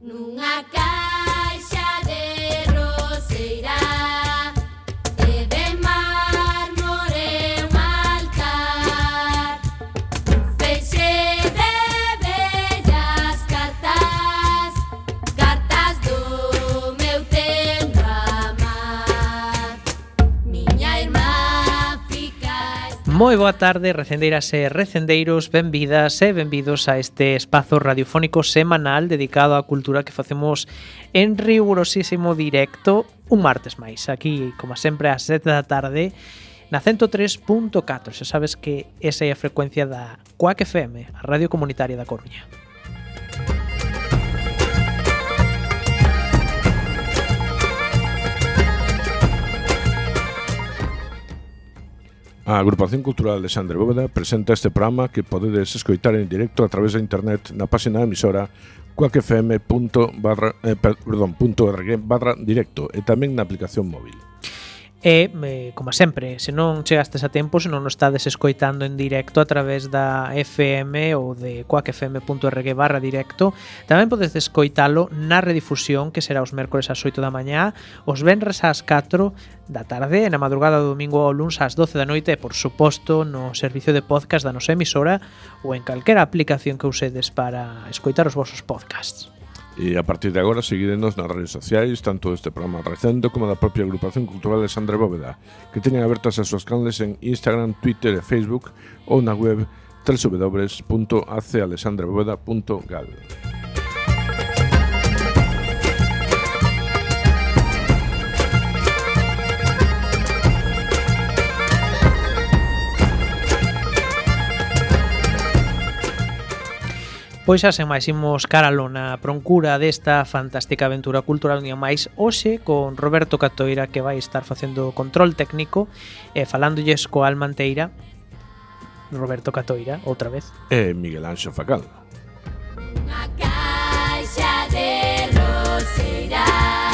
Nunha casa Moi boa tarde, recendeiras e recendeiros, benvidas e benvidos a este espazo radiofónico semanal dedicado á cultura que facemos en rigurosísimo directo un martes máis, aquí, como sempre, ás 7 da tarde, na 103.4, xa sabes que esa é a frecuencia da Coac FM, a radio comunitaria da Coruña. A Agrupación Cultural de Sandre Bóveda presenta este programa que podedes escoitar en directo a través da internet na página da emisora cuacfm.org barra, eh, barra directo e tamén na aplicación móvil. E, eh, como sempre, se non chegastes a tempo, se non nos estades escoitando en directo a través da FM ou de coacfm.org barra directo, tamén podes escoitalo na redifusión que será os mércores ás 8 da mañá, os venres ás 4 da tarde, na madrugada do domingo ao luns ás 12 da noite e, por suposto, no servicio de podcast da nosa emisora ou en calquera aplicación que usedes para escoitar os vosos podcasts. E a partir de agora seguidenos nas redes sociais, tanto este programa recendo como da propia agrupación cultural de Sandra Bóveda, que teñen abertas as súas canles en Instagram, Twitter e Facebook ou na web www.acealexandrabóveda.gal. Pois xa sen máis imos caralo na proncura desta fantástica aventura cultural unha máis hoxe con Roberto Catoira que vai estar facendo control técnico e falándolles co Almanteira Roberto Catoira, outra vez. E Miguel Anxo Facal. Unha caixa de roseiras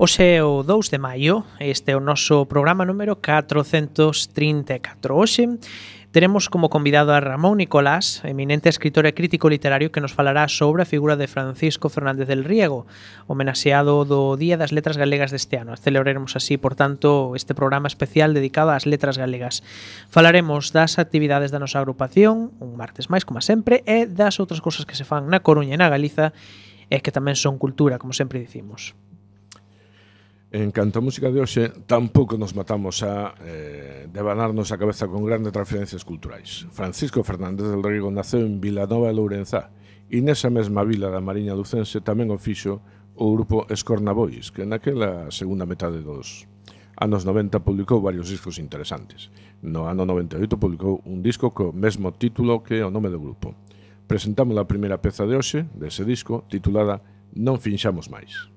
Oxe é o 2 de maio, este é o noso programa número 434. Oxe Teremos como convidado a Ramón Nicolás, eminente escritor e crítico literario que nos falará sobre a figura de Francisco Fernández del Riego, homenaxeado do Día das Letras Galegas deste ano. Celebraremos así, por tanto, este programa especial dedicado ás letras galegas. Falaremos das actividades da nosa agrupación, un martes máis, como sempre, e das outras cousas que se fan na Coruña e na Galiza, e que tamén son cultura, como sempre dicimos. En canto a música de hoxe, tampouco nos matamos a eh, devanarnos a cabeza con grandes referencias culturais. Francisco Fernández del Riego naceu en Vilanova de Lourenzá e nesa mesma vila da Mariña Lucense tamén o fixo o grupo Escornabois, que naquela segunda metade dos anos 90 publicou varios discos interesantes. No ano 98 publicou un disco co mesmo título que o nome do grupo. Presentamos a primeira peza de hoxe, dese disco, titulada Non finxamos máis.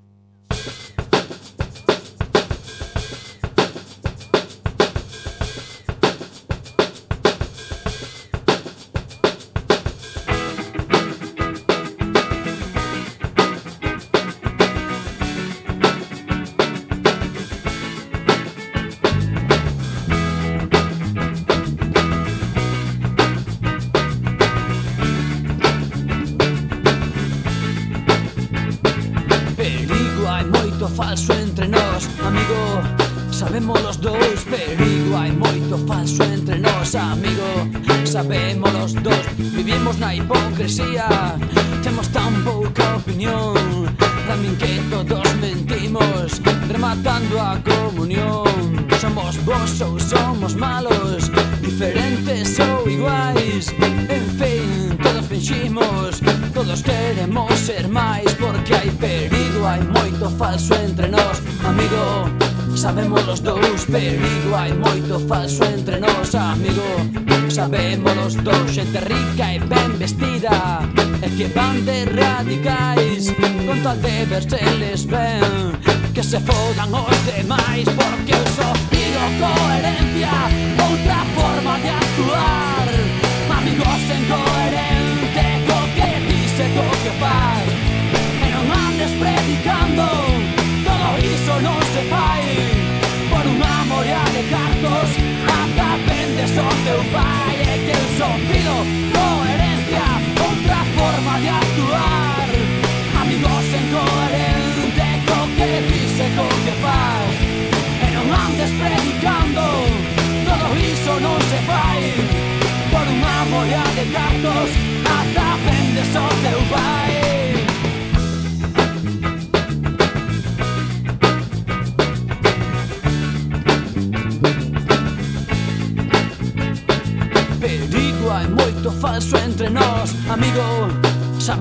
amigo. Sabemos os dous xente rica e ben vestida. E que van de radicais Con tal de verseles ben Que se fodan os demais Porque eu só pido coherencia Outra forma de actuar. Amigos en coherente Co que dice, co que faz E non andes predicando Todo iso non se fai Por unha morea de cartón som był bajek, są pilot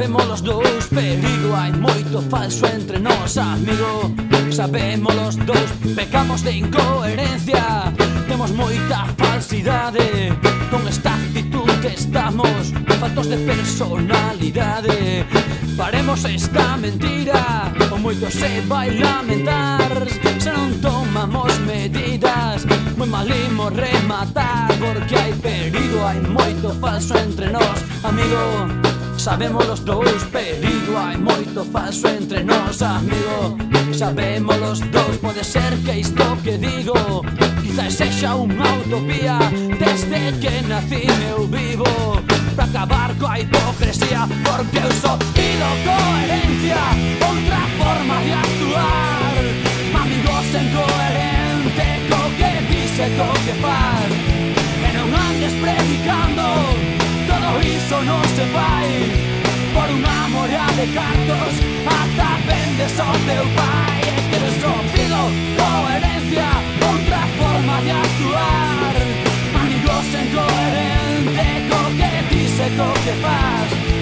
Sabemos os dous perigo Hai moito falso entre nós, amigo. Sabemos os dous Pecamos de incoherencia. Temos moita falsidade Con esta actitud que estamos Faltos de personalidade Paremos esta mentira O moito se vai lamentar. Se non tomamos medidas Moi malimo rematar Porque hai perigo Hai moito falso entre nós, amigo. Sabemos los dous, perigo hai moito falso entre nós, amigo. Sabémolos dous, pode ser que isto que digo Quizás sexa unha utopía. Desde que nací eu vivo Pra acabar coa hipocresía Porque eu sou pido coherencia Outra forma de actuar. Amigos sen coherente Co que dice, co que faz E non andes predicando sorriso non se vai Por unha mora de cartos Ata vendes o teu pai E que desconfido coherencia Contra forma de actuar. Amigos en coherente Co que dice, co que faz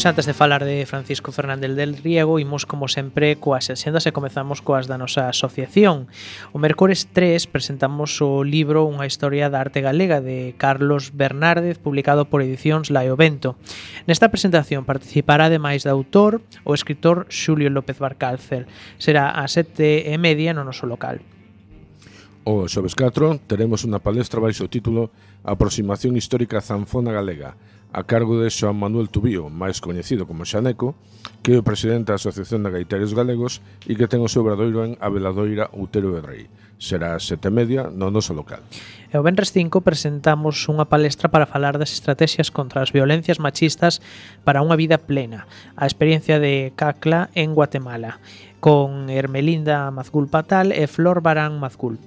Pois antes de falar de Francisco Fernández del Riego, imos como sempre coas axendas e comezamos coas da nosa asociación. O Mercores 3 presentamos o libro Unha historia da arte galega de Carlos Bernárdez, publicado por Edicións Laio Vento. Nesta presentación participará ademais de autor o escritor Xulio López Barcalcer. Será a sete e media no noso local. O xoves 4 teremos unha palestra baixo o título Aproximación histórica zanfona galega, a cargo de Xoan Manuel Tubío, máis coñecido como Xaneco, que é o presidente da Asociación de Gaiteiros Galegos e que ten o seu obradoiro en Aveladoira Outero de Rei. Será a sete media no noso local. E o Benres 5 presentamos unha palestra para falar das estrategias contra as violencias machistas para unha vida plena, a experiencia de CACLA en Guatemala, con Hermelinda Mazgul Patal e Flor Barán Mazgul.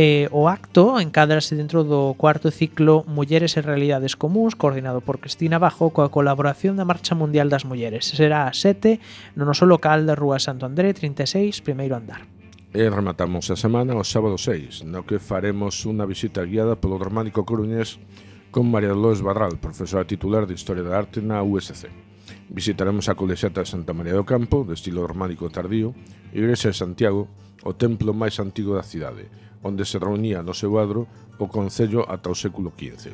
Eh, o acto encadrase dentro do cuarto ciclo Mulleres e Realidades Comuns coordinado por Cristina Bajo coa colaboración da Marcha Mundial das Mulleres. Será a 7 no noso local da Rúa Santo André 36, primeiro andar. E rematamos a semana o sábado 6, no que faremos unha visita guiada polo románico Coruñés con María Dolores Barral, profesora titular de Historia da Arte na USC. Visitaremos a Colexiata de Santa María do Campo, de estilo románico tardío, Igrexa de Santiago, o templo máis antigo da cidade, onde se reunía no seu adro o Concello ata o século XV.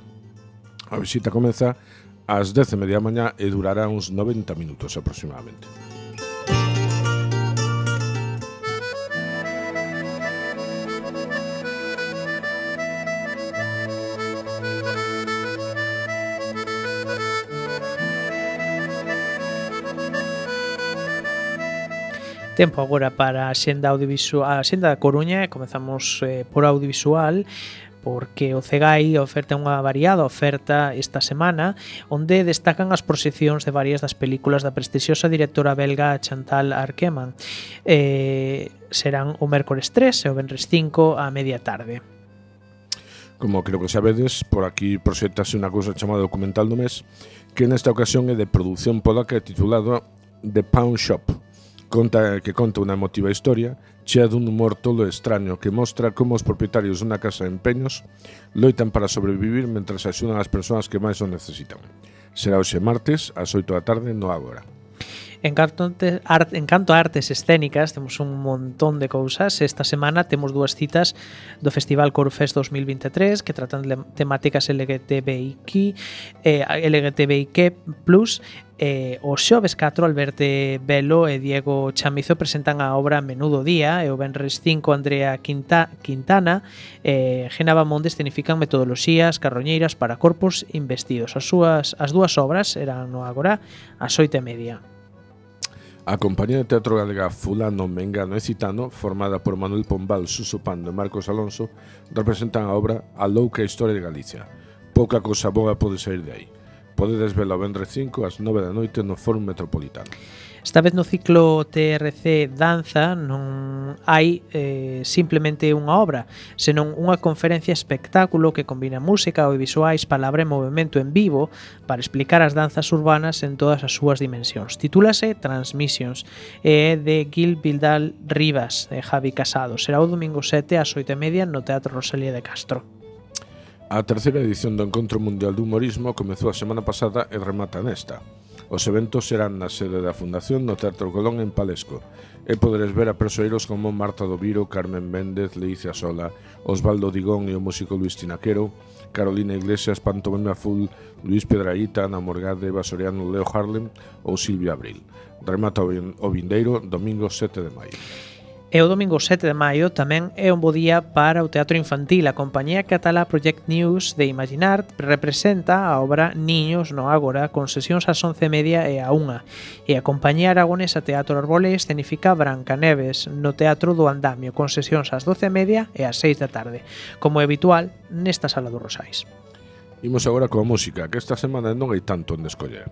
A visita comeza ás 10 e media mañá e durará uns 90 minutos aproximadamente. Tempo agora para a xenda audiovisual, a xenda da Coruña, comezamos eh, por audiovisual, porque o CEGAI oferta unha variada oferta esta semana onde destacan as proxeccións de varias das películas da prestixiosa directora belga Chantal Arkeman. Eh, serán o mércores 3 e o venres 5 a media tarde. Como creo que sabedes, por aquí proxectase unha cousa chamada documental do mes que nesta ocasión é de produción polaca titulada The Pound Shop, conta, que conta unha emotiva historia chea dun humor tolo e extraño que mostra como os propietarios dunha casa de empeños loitan para sobrevivir mentras axudan as persoas que máis o necesitan. Será hoxe martes ás 8 da tarde no Ágora. En canto, Art, en canto a artes escénicas, temos un montón de cousas. Esta semana temos dúas citas do Festival Corfest 2023 que tratan de temáticas LGTBIQ, eh, LGTBIQ+, eh, o xoves 4 Alberto Velo e Diego Chamizo presentan a obra Menudo Día e o Benres 5 Andrea Quinta, Quintana e eh, Genava Monde escenifican metodoloxías carroñeiras para corpos investidos. As súas as dúas obras eran no agora ás 8 e media. A compañía de teatro galega Fulano, Mengano e Citano, formada por Manuel Pombal, Suso Pando e Marcos Alonso, representan a obra A Louca Historia de Galicia. Pouca cousa boa pode sair de aí. Podedes vela o Vendres 5 ás 9 da noite no Fórum Metropolitano. Esta vez no ciclo TRC Danza non hai eh, simplemente unha obra, senón unha conferencia espectáculo que combina música, audiovisuais, palabra e movimento en vivo para explicar as danzas urbanas en todas as súas dimensións. Titúlase Transmissions e é de Gil Bildal Rivas e Javi Casado. Será o domingo 7 ás 8 e media no Teatro Rosalía de Castro. A terceira edición do Encontro Mundial de Humorismo comezou a semana pasada e remata nesta. Os eventos serán na sede da Fundación no Teatro Colón en Palesco e poderes ver a persoeiros como Marta Doviro, Carmen Méndez, Leicia Sola, Osvaldo Digón e o músico Luis Tinaquero, Carolina Iglesias, Pantomima Full, Luis Pedraíta, Ana Morgade, Eva Soriano, Leo Harlem ou Silvia Abril. Remata o vindeiro domingo 7 de maio. E o domingo 7 de maio tamén é un bo día para o teatro infantil. A compañía catalá Project News de Imaginar representa a obra Niños no Ágora con sesións ás 11:30 e a 1. E a compañía aragonesa Teatro Arbolé escenifica Brancaneves no Teatro do Andamio con sesións ás 12:30 e ás 6 da tarde, como é habitual nesta sala dos Rosais. Imos agora coa música, que esta semana non hai tanto onde escoller.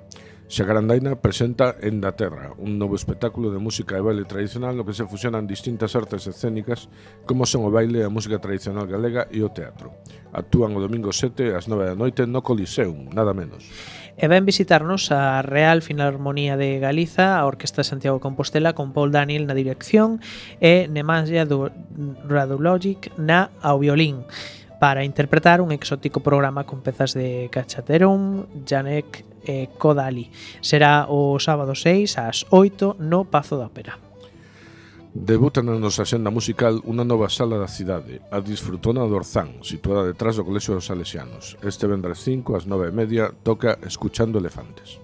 Xacarandaina presenta en da Terra, un novo espectáculo de música e baile tradicional no que se fusionan distintas artes escénicas como son o baile, a música tradicional galega e o teatro. Actúan o domingo 7 ás 9 da noite no Coliseum, nada menos. E ven visitarnos a Real Filarmonía de Galiza, a Orquesta Santiago Compostela con Paul Daniel na dirección e Nemanja Radulogic na ao violín para interpretar un exótico programa con pezas de Cachaterón, Janek e Codali. Será o sábado 6 ás 8 no Pazo da Ópera. Debuta na nosa xenda musical unha nova sala da cidade, a Disfrutona do Orzán, situada detrás do Colexio dos Salesianos. Este vendres 5 ás 9 e media toca Escuchando Elefantes.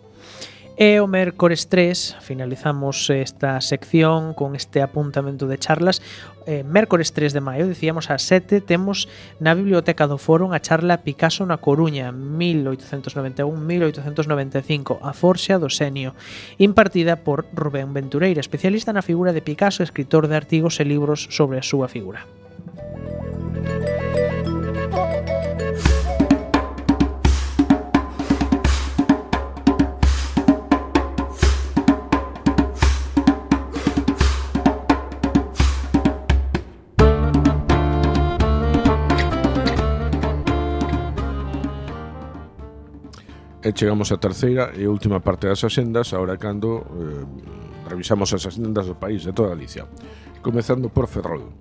E o mércores 3 finalizamos esta sección con este apuntamento de charlas. Eh, mércores 3 de maio, dicíamos a 7, temos na Biblioteca do Foro a charla Picasso na Coruña 1891-1895, a Forxa do Senio, impartida por Rubén Ventureira, especialista na figura de Picasso, escritor de artigos e libros sobre a súa figura. e chegamos á terceira e última parte das axendas, ahora cando eh, revisamos as axendas do país de toda Galicia, comezando por Ferrol.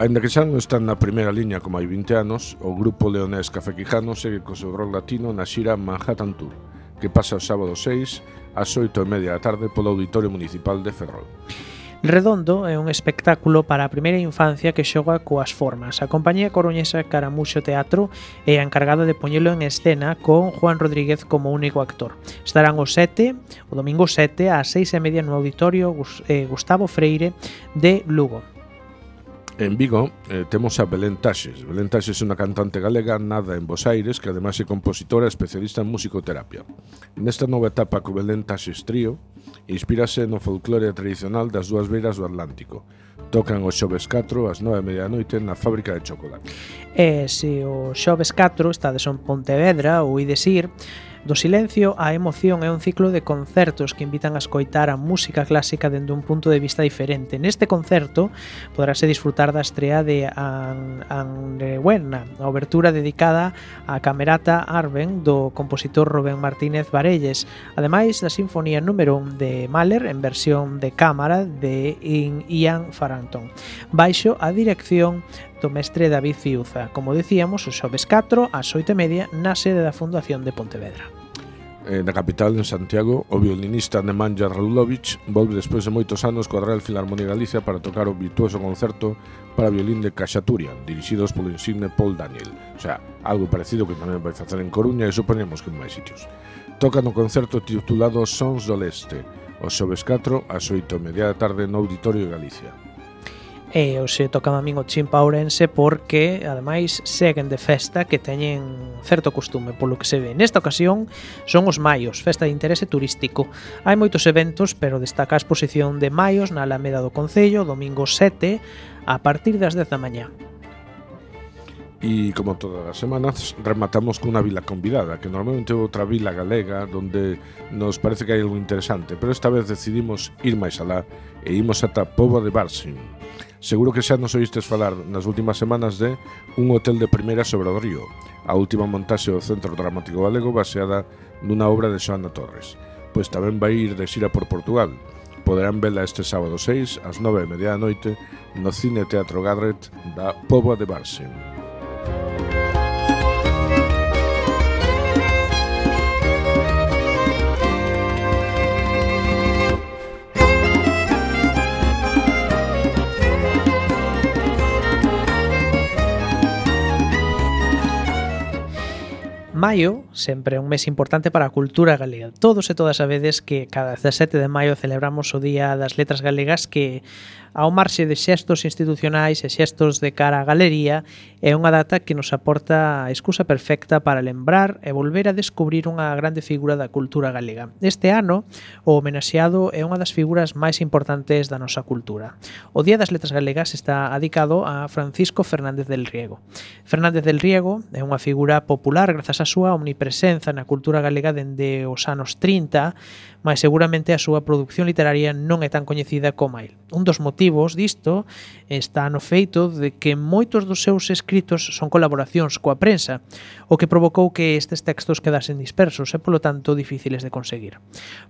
Ainda que xa non están na primeira liña como hai 20 anos, o grupo leonés Café Quijano segue co seu rol latino na xira Manhattan Tour, que pasa o sábado 6 ás 8 e media da tarde polo Auditorio Municipal de Ferrol. Redondo é un espectáculo para a primeira infancia que xoga coas formas. A compañía coruñesa Caramuxo Teatro é a encargada de poñelo en escena con Juan Rodríguez como único actor. Estarán o 7, o domingo 7, ás 6 e media no Auditorio eh, Gustavo Freire de Lugo. En Vigo eh, temos a Belén Taxes. Belén Taxes é unha cantante galega nada en Bos Aires que ademais é compositora especialista en musicoterapia. Nesta nova etapa co Belén Taxes Trío inspírase no folclore tradicional das dúas beiras do Atlántico. Tocan os xoves 4 ás 9 media noite na fábrica de chocolate. E se o xoves 4 estades en Pontevedra ou ides ir, Do silencio á emoción é un ciclo de concertos que invitan a escoitar a música clásica dende un punto de vista diferente. Neste concerto poderase disfrutar da estrea de Anrewerna, a obertura dedicada á Camerata Arben do compositor Rubén Martínez Varelles, ademais da Sinfonía número 1 de Mahler en versión de cámara de Ian Farrington, baixo a dirección do mestre David Fiuza, como dicíamos, os xoves 4 ás 8 e media na sede da Fundación de Pontevedra eh, na capital, en Santiago, o violinista Nemanja Jan Radulovich volve despois de moitos anos coa Real Filarmonía Galicia para tocar o virtuoso concerto para violín de Caxaturian, dirixidos polo insigne Paul Daniel. O sea, algo parecido que tamén vai facer en Coruña e suponemos que en máis sitios. Toca no concerto titulado Sons do Leste, os xoves 4 ás 8 media da tarde no Auditorio de Galicia. E hoxe tocaba a min o chimpa ourense porque, ademais, seguen de festa que teñen certo costume polo que se ve. Nesta ocasión son os Maios, festa de interese turístico. Hai moitos eventos, pero destaca a exposición de Maios na Alameda do Concello, domingo 7, a partir das 10 da mañá. E como todas as semanas rematamos cunha vila convidada Que normalmente é outra vila galega Donde nos parece que hai algo interesante Pero esta vez decidimos ir máis alá E imos ata Pobo de Barsin Seguro que xa nos oístes falar nas últimas semanas de Un hotel de primeira sobre o río, a última montaxe do Centro Dramático Galego baseada nunha obra de Xoana Torres. Pois tamén vai ir de xira por Portugal. Poderán vela este sábado 6 ás 9 e media da noite no Cine Teatro Gadret da Póboa de Barsen. Maio, sempre é un mes importante para a cultura galega. Todos e todas sabedes que cada 17 de maio celebramos o Día das Letras Galegas que ao marxe de xestos institucionais e xestos de cara á galería é unha data que nos aporta a excusa perfecta para lembrar e volver a descubrir unha grande figura da cultura galega. Este ano, o homenaxeado é unha das figuras máis importantes da nosa cultura. O Día das Letras Galegas está adicado a Francisco Fernández del Riego. Fernández del Riego é unha figura popular grazas á súa omnipresenza na cultura galega dende os anos 30 mas seguramente a súa produción literaria non é tan coñecida como el. Un dos motivos disto está no feito de que moitos dos seus escritos son colaboracións coa prensa, o que provocou que estes textos quedasen dispersos e, polo tanto, difíciles de conseguir.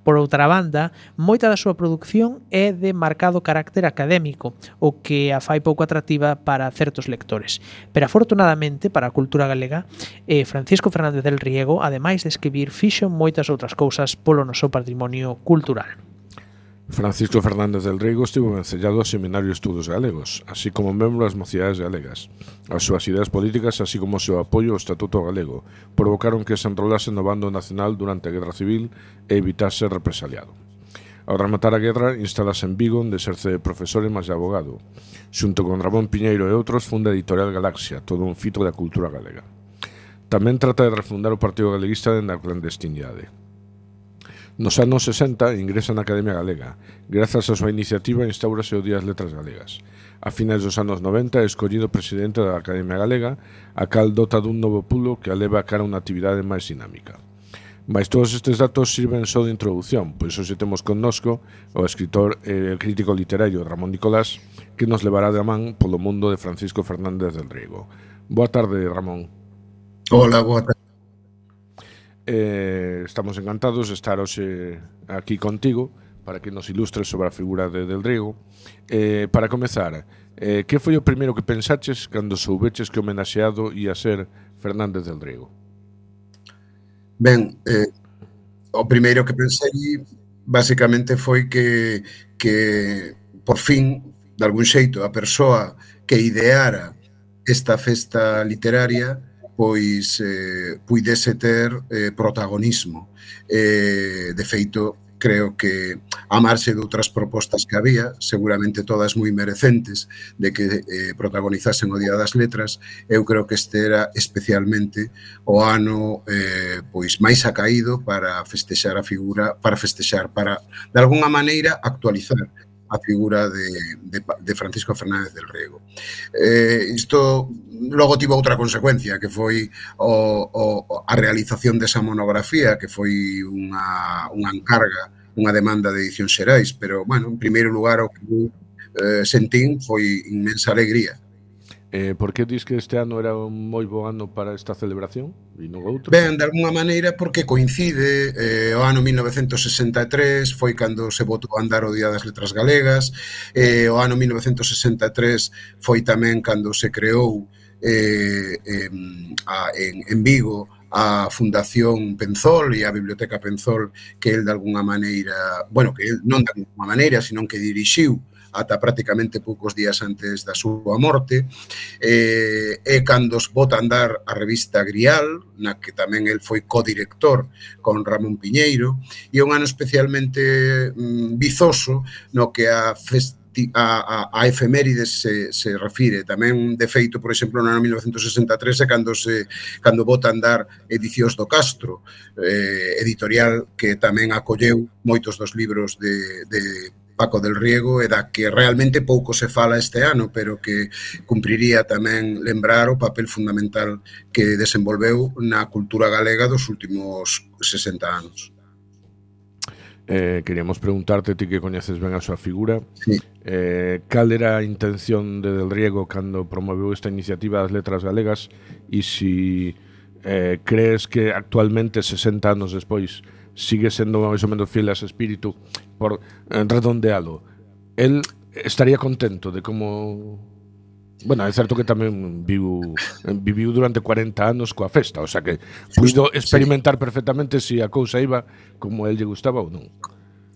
Por outra banda, moita da súa produción é de marcado carácter académico, o que a fai pouco atractiva para certos lectores. Pero, afortunadamente, para a cultura galega, eh, Francisco Fernández del Riego, ademais de escribir, fixo moitas outras cousas polo noso patrimonio patrimonio cultural. Francisco Fernández del Rego estivo vencellado ao Seminario de Estudos Galegos, así como membro das mocidades Galegas. As súas ideas políticas, así como o seu apoio ao Estatuto Galego, provocaron que se enrolase no bando nacional durante a Guerra Civil e evitase represaliado. Ao rematar a guerra, instalase en Vigo onde exerce de profesor e máis de abogado. Xunto con Ramón Piñeiro e outros, funda a Editorial Galaxia, todo un fito da cultura galega. Tamén trata de refundar o Partido Galeguista dende a clandestinidade. Nos anos 60 ingresa na Academia Galega. Grazas á súa iniciativa instaurase o Día das Letras Galegas. A finais dos anos 90 é escollido presidente da Academia Galega, a cal dota dun novo pulo que a leva a cara unha actividade máis dinámica. Mais todos estes datos sirven só de introdución, pois hoxe temos connosco o escritor e crítico literario Ramón Nicolás, que nos levará de man polo mundo de Francisco Fernández del Riego. Boa tarde, Ramón. Hola, boa tarde. Eh, estamos encantados de estar hoxe aquí contigo para que nos ilustres sobre a figura de Del Riego. Eh, para comezar, eh, que foi o primeiro que pensaches cando soubeches que o homenaxeado ia ser Fernández Del Riego? Ben, eh, o primeiro que pensei basicamente foi que, que por fin, de algún xeito, a persoa que ideara esta festa literaria pois eh, puidese ter eh, protagonismo. Eh, de feito, creo que a marxe de outras propostas que había, seguramente todas moi merecentes de que eh, protagonizasen o Día das Letras, eu creo que este era especialmente o ano eh, pois máis acaído para festexar a figura, para festexar, para de alguna maneira actualizar a figura de, de, de Francisco Fernández del Rego. Eh, isto logo tivo outra consecuencia que foi o, o, a realización desa monografía que foi unha, unha encarga unha demanda de edición xerais, pero, bueno, en primeiro lugar, o que eu eh, sentín foi inmensa alegría Eh, por que dis que este ano era un moi bo ano para esta celebración e non outro? Ben, de alguna maneira porque coincide eh, o ano 1963 foi cando se votou a andar o Día das Letras Galegas eh, o ano 1963 foi tamén cando se creou eh, eh, a, en, en Vigo a Fundación Penzol e a Biblioteca Penzol que el de alguna maneira, bueno, que el non de alguna maneira, senón que dirixiu ata prácticamente poucos días antes da súa morte. Eh, e cando bota a andar a revista Grial, na que tamén el foi codirector con Ramón Piñeiro, e un ano especialmente mm, vizoso no que a fest a, a, a efemérides se, se refire. Tamén, de feito, por exemplo, no ano 1963 é cando, se, cando bota andar Edicións do Castro, eh, editorial que tamén acolleu moitos dos libros de, de Paco del Riego e da que realmente pouco se fala este ano, pero que cumpriría tamén lembrar o papel fundamental que desenvolveu na cultura galega dos últimos 60 anos. Eh, queríamos preguntarte, ti que coñeces ben a súa figura, sí. eh, cal era a intención de Del Riego cando promoveu esta iniciativa das letras galegas e si eh, crees que actualmente, 60 anos despois, sigue sendo máis ou menos fiel a ese espírito por eh, redondealo. El estaría contento de como Bueno, é certo que tamén viu eh, viviu durante 40 anos coa festa, o sea que puido experimentar perfectamente se si a cousa iba como el lle gustaba ou non.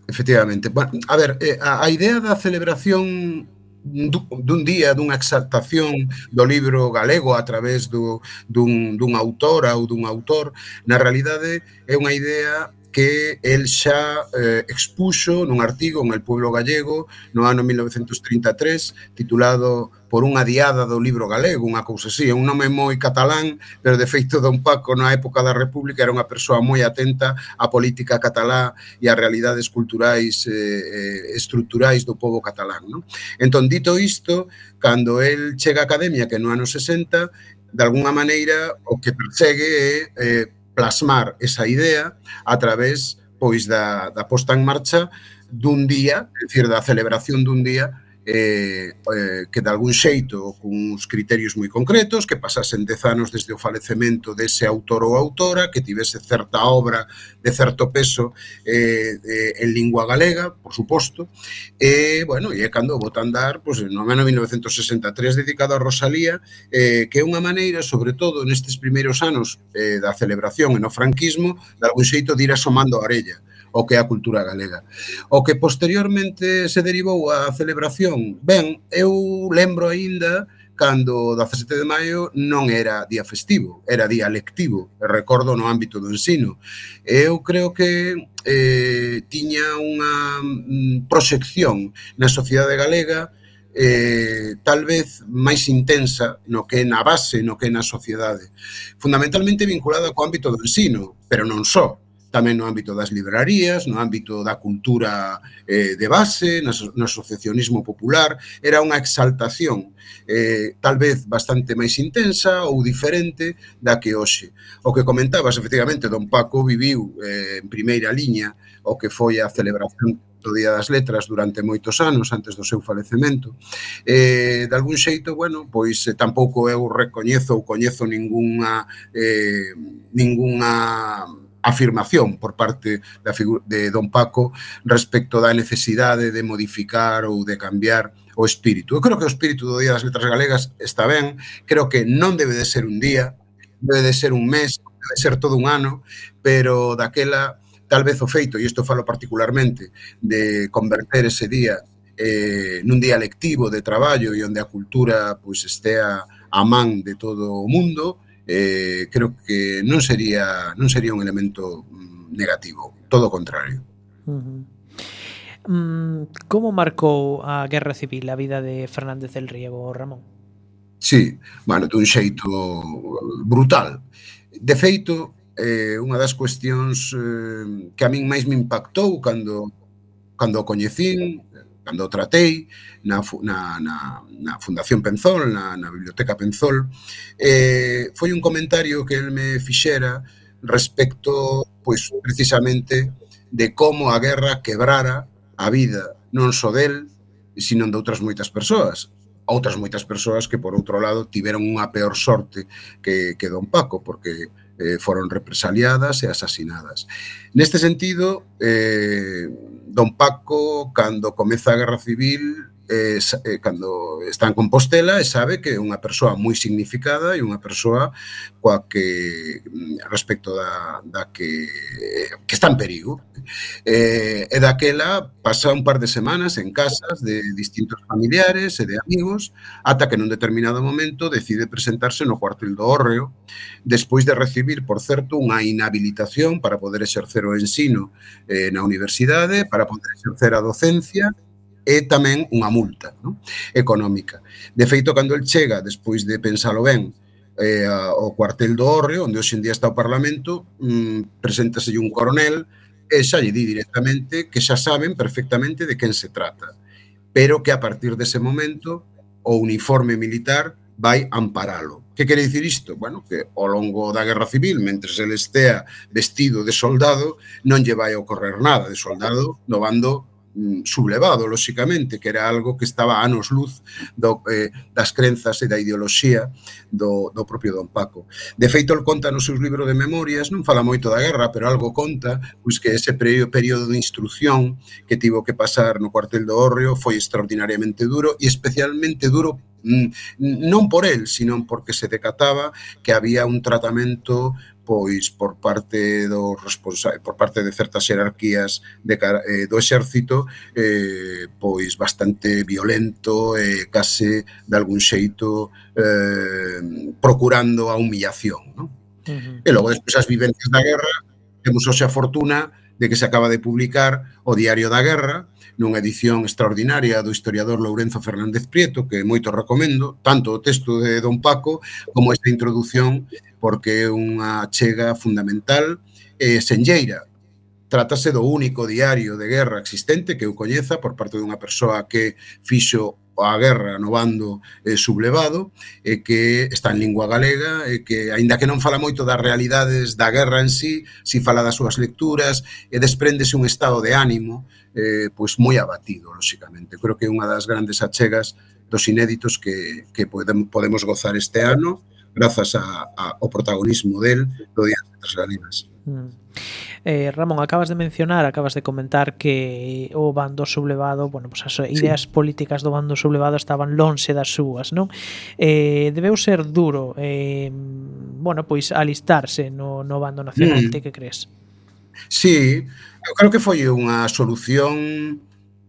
Efectivamente. Bueno, a ver, eh, a, a idea da celebración dun día dunha exaltación do libro galego a través do, dun, dun autora ou dun autor, na realidade é unha idea que el xa eh, expuxo nun artigo en El Pueblo Gallego no ano 1933 titulado por unha diada do libro galego, unha cousa así, é un nome moi catalán, pero de feito Don Paco na época da República era unha persoa moi atenta á política catalá e ás realidades culturais eh, eh estruturais do povo catalán. Non? Entón, dito isto, cando el chega á Academia, que no ano 60, de alguna maneira o que persegue é eh, plasmar esa idea a través pois da, da posta en marcha dun día, é dicir, da celebración dun día eh, eh, que de algún xeito con uns criterios moi concretos que pasasen dez anos desde o falecemento dese autor ou autora que tivese certa obra de certo peso eh, eh, en lingua galega, por suposto. E, eh, bueno, e é cando votan andar pois, no ano 1963 dedicado a Rosalía eh, que é unha maneira, sobre todo nestes primeiros anos eh, da celebración e no franquismo de algún xeito de ir asomando a orella o que é a cultura galega. O que posteriormente se derivou a celebración, ben, eu lembro aínda cando o 17 de maio non era día festivo, era día lectivo, recordo no ámbito do ensino. Eu creo que eh, tiña unha mm, proxección na sociedade galega eh, tal vez máis intensa no que é na base, no que é na sociedade. Fundamentalmente vinculada co ámbito do ensino, pero non só tamén no ámbito das librarías, no ámbito da cultura eh, de base, no, no asociacionismo popular, era unha exaltación eh, tal vez bastante máis intensa ou diferente da que hoxe. O que comentabas, efectivamente, don Paco viviu eh, en primeira liña o que foi a celebración do Día das Letras durante moitos anos antes do seu falecemento. Eh, de algún xeito, bueno, pois eh, tampouco eu recoñezo ou coñezo ningunha eh, ningunha afirmación por parte da de don Paco respecto da necesidade de modificar ou de cambiar o espírito. Eu creo que o espírito do Día das Letras Galegas está ben, creo que non debe de ser un día, debe de ser un mes, debe de ser todo un ano, pero daquela tal vez o feito, e isto falo particularmente, de converter ese día eh, nun día lectivo de traballo e onde a cultura pois, estea a man de todo o mundo, eh, creo que non sería non sería un elemento mm, negativo, todo o contrario. Uh mm, como marcou a Guerra Civil a vida de Fernández del Riego, Ramón? Sí, bueno, dun xeito brutal. De feito, eh, unha das cuestións eh, que a min máis me impactou cando cando o coñecín cando tratei na, na, na, na Fundación Penzol, na, na Biblioteca Penzol, eh, foi un comentario que el me fixera respecto, pois, precisamente, de como a guerra quebrara a vida non só del, sino de outras moitas persoas outras moitas persoas que, por outro lado, tiveron unha peor sorte que, que Don Paco, porque eh, foron represaliadas e asasinadas. Neste sentido, eh, Don Paco, cando comeza a Guerra Civil, eh, eh, cando está en Compostela e sabe que é unha persoa moi significada e unha persoa coa que mm, respecto da, da que, que está en perigo. Eh, e daquela pasa un par de semanas en casas de distintos familiares e de amigos ata que nun determinado momento decide presentarse no cuartel do Orreo despois de recibir, por certo, unha inhabilitación para poder exercer o ensino eh, na universidade, para poder exercer a docencia e tamén unha multa no? económica. De feito, cando el chega, despois de pensalo ben, eh, ao cuartel do Orreo, onde hoxe en día está o Parlamento, mm, preséntaselle un coronel e xa lle di directamente que xa saben perfectamente de quen se trata, pero que a partir dese momento o uniforme militar vai amparalo. Que quere dicir isto? Bueno, que ao longo da Guerra Civil, mentre el estea vestido de soldado, non lle vai a ocorrer nada de soldado no bando Mm, sublevado, lóxicamente, que era algo que estaba a anos luz do, eh, das crenzas e da ideoloxía do, do propio Don Paco. De feito, el conta no seus libros de memorias, non fala moito da guerra, pero algo conta, pois que ese período de instrucción que tivo que pasar no cuartel do Orrio foi extraordinariamente duro e especialmente duro mm, non por el, sino porque se decataba que había un tratamento pois por parte dos responsables, por parte de certas xerarquías de eh, do exército, eh, pois bastante violento e eh, case de algún xeito eh, procurando a humillación, non? Uh -huh. E logo despois as vivencias da guerra, temos hoxe a fortuna de que se acaba de publicar o Diario da Guerra, nunha edición extraordinaria do historiador Lourenzo Fernández Prieto, que moito recomendo, tanto o texto de Don Paco como esta introdución, porque é unha chega fundamental e eh, senlleira. Trátase do único diario de guerra existente que eu coñeza por parte dunha persoa que fixo a guerra no bando eh, sublevado e que está en lingua galega e que, aínda que non fala moito das realidades da guerra en sí, si fala das súas lecturas e despréndese un estado de ánimo eh, pois moi abatido, lóxicamente. Creo que é unha das grandes achegas dos inéditos que, que podemos gozar este ano grazas a, a, ao protagonismo del do Día das Galinas. Mm. Eh, Ramón, acabas de mencionar, acabas de comentar que o bando sublevado, bueno, pues as ideas sí. políticas do bando sublevado estaban lonxe das súas, non? Eh, debeu ser duro, eh, bueno, pois alistarse no, no bando nacional, mm. te que crees? Sí, eu creo que foi unha solución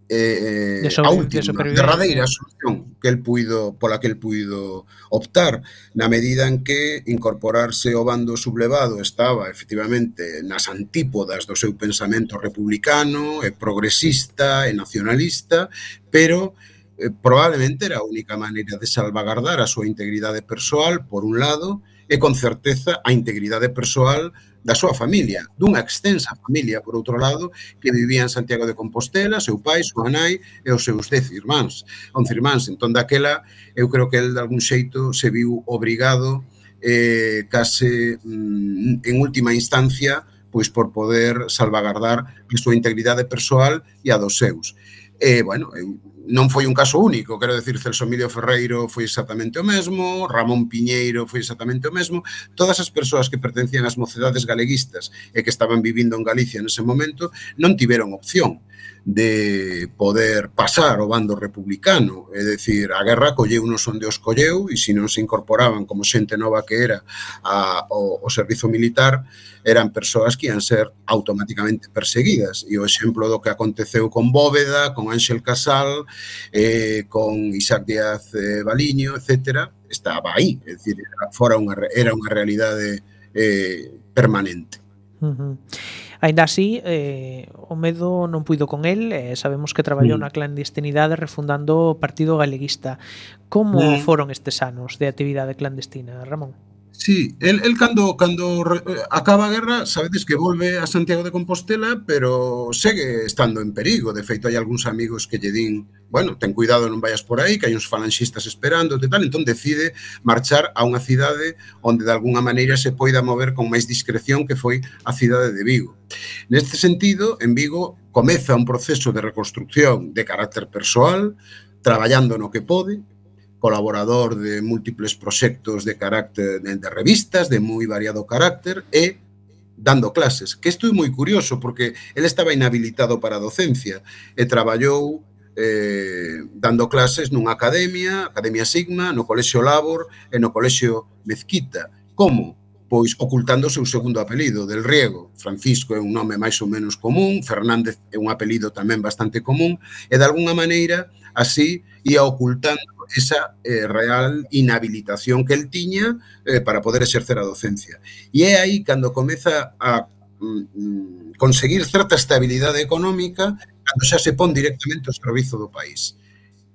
eh, de eh, sobre, a última, de derradeira solución que el puido, pola que el puido optar, na medida en que incorporarse ao bando sublevado estaba efectivamente nas antípodas do seu pensamento republicano, e progresista e nacionalista, pero eh, probablemente era a única maneira de salvagardar a súa integridade persoal, por un lado, e e con certeza a integridade persoal da súa familia, dunha extensa familia, por outro lado, que vivía en Santiago de Compostela, seu pai, súa nai e os seus dez irmáns, once irmáns. Entón, daquela, eu creo que el, de algún xeito, se viu obrigado eh, case mm, en última instancia pois por poder salvagardar a súa integridade persoal e a dos seus. E, bueno, eu non foi un caso único, quero decir, Celso Emilio Ferreiro foi exactamente o mesmo, Ramón Piñeiro foi exactamente o mesmo, todas as persoas que pertencían ás mocedades galeguistas e que estaban vivindo en Galicia nese momento non tiveron opción de poder pasar o bando republicano, é dicir, a guerra colleu nos onde os colleu e se non se incorporaban como xente nova que era a, o, o servizo militar, eran persoas que ian ser automáticamente perseguidas. E o exemplo do que aconteceu con Bóveda, con Ángel Casal, eh, con Isaac Díaz eh, Baliño, etcétera, estaba aí, é dicir, era, fora unha, era unha realidade eh, permanente. Uh -huh. Ainda así, eh, o medo non puido con el, eh, sabemos que traballou mm. na clandestinidade refundando o Partido Galeguista. Como mm. foron estes anos de actividade clandestina, Ramón? Sí, el, el cando, cando eh, acaba a guerra, sabedes que volve a Santiago de Compostela, pero segue estando en perigo. De feito, hai algúns amigos que lle din, bueno, ten cuidado, non vayas por aí, que hai uns falanxistas esperando e tal. Entón decide marchar a unha cidade onde de alguna maneira se poida mover con máis discreción que foi a cidade de Vigo. Neste sentido, en Vigo comeza un proceso de reconstrucción de carácter persoal, traballando no que pode, colaborador de múltiples proxectos de carácter de revistas de moi variado carácter e dando clases, que estou moi curioso porque el estaba inhabilitado para a docencia e traballou eh, dando clases nunha academia, Academia Sigma, no Colexio Labor e no Colexio Mezquita. Como? Pois ocultando o seu segundo apelido, del Riego. Francisco é un nome máis ou menos común, Fernández é un apelido tamén bastante común, e de alguna maneira así e ocultando esa eh, real inhabilitación que el tiña eh, para poder exercer a docencia. E é aí cando comeza a mm, conseguir certa estabilidade económica cando xa se pon directamente ao servizo do país.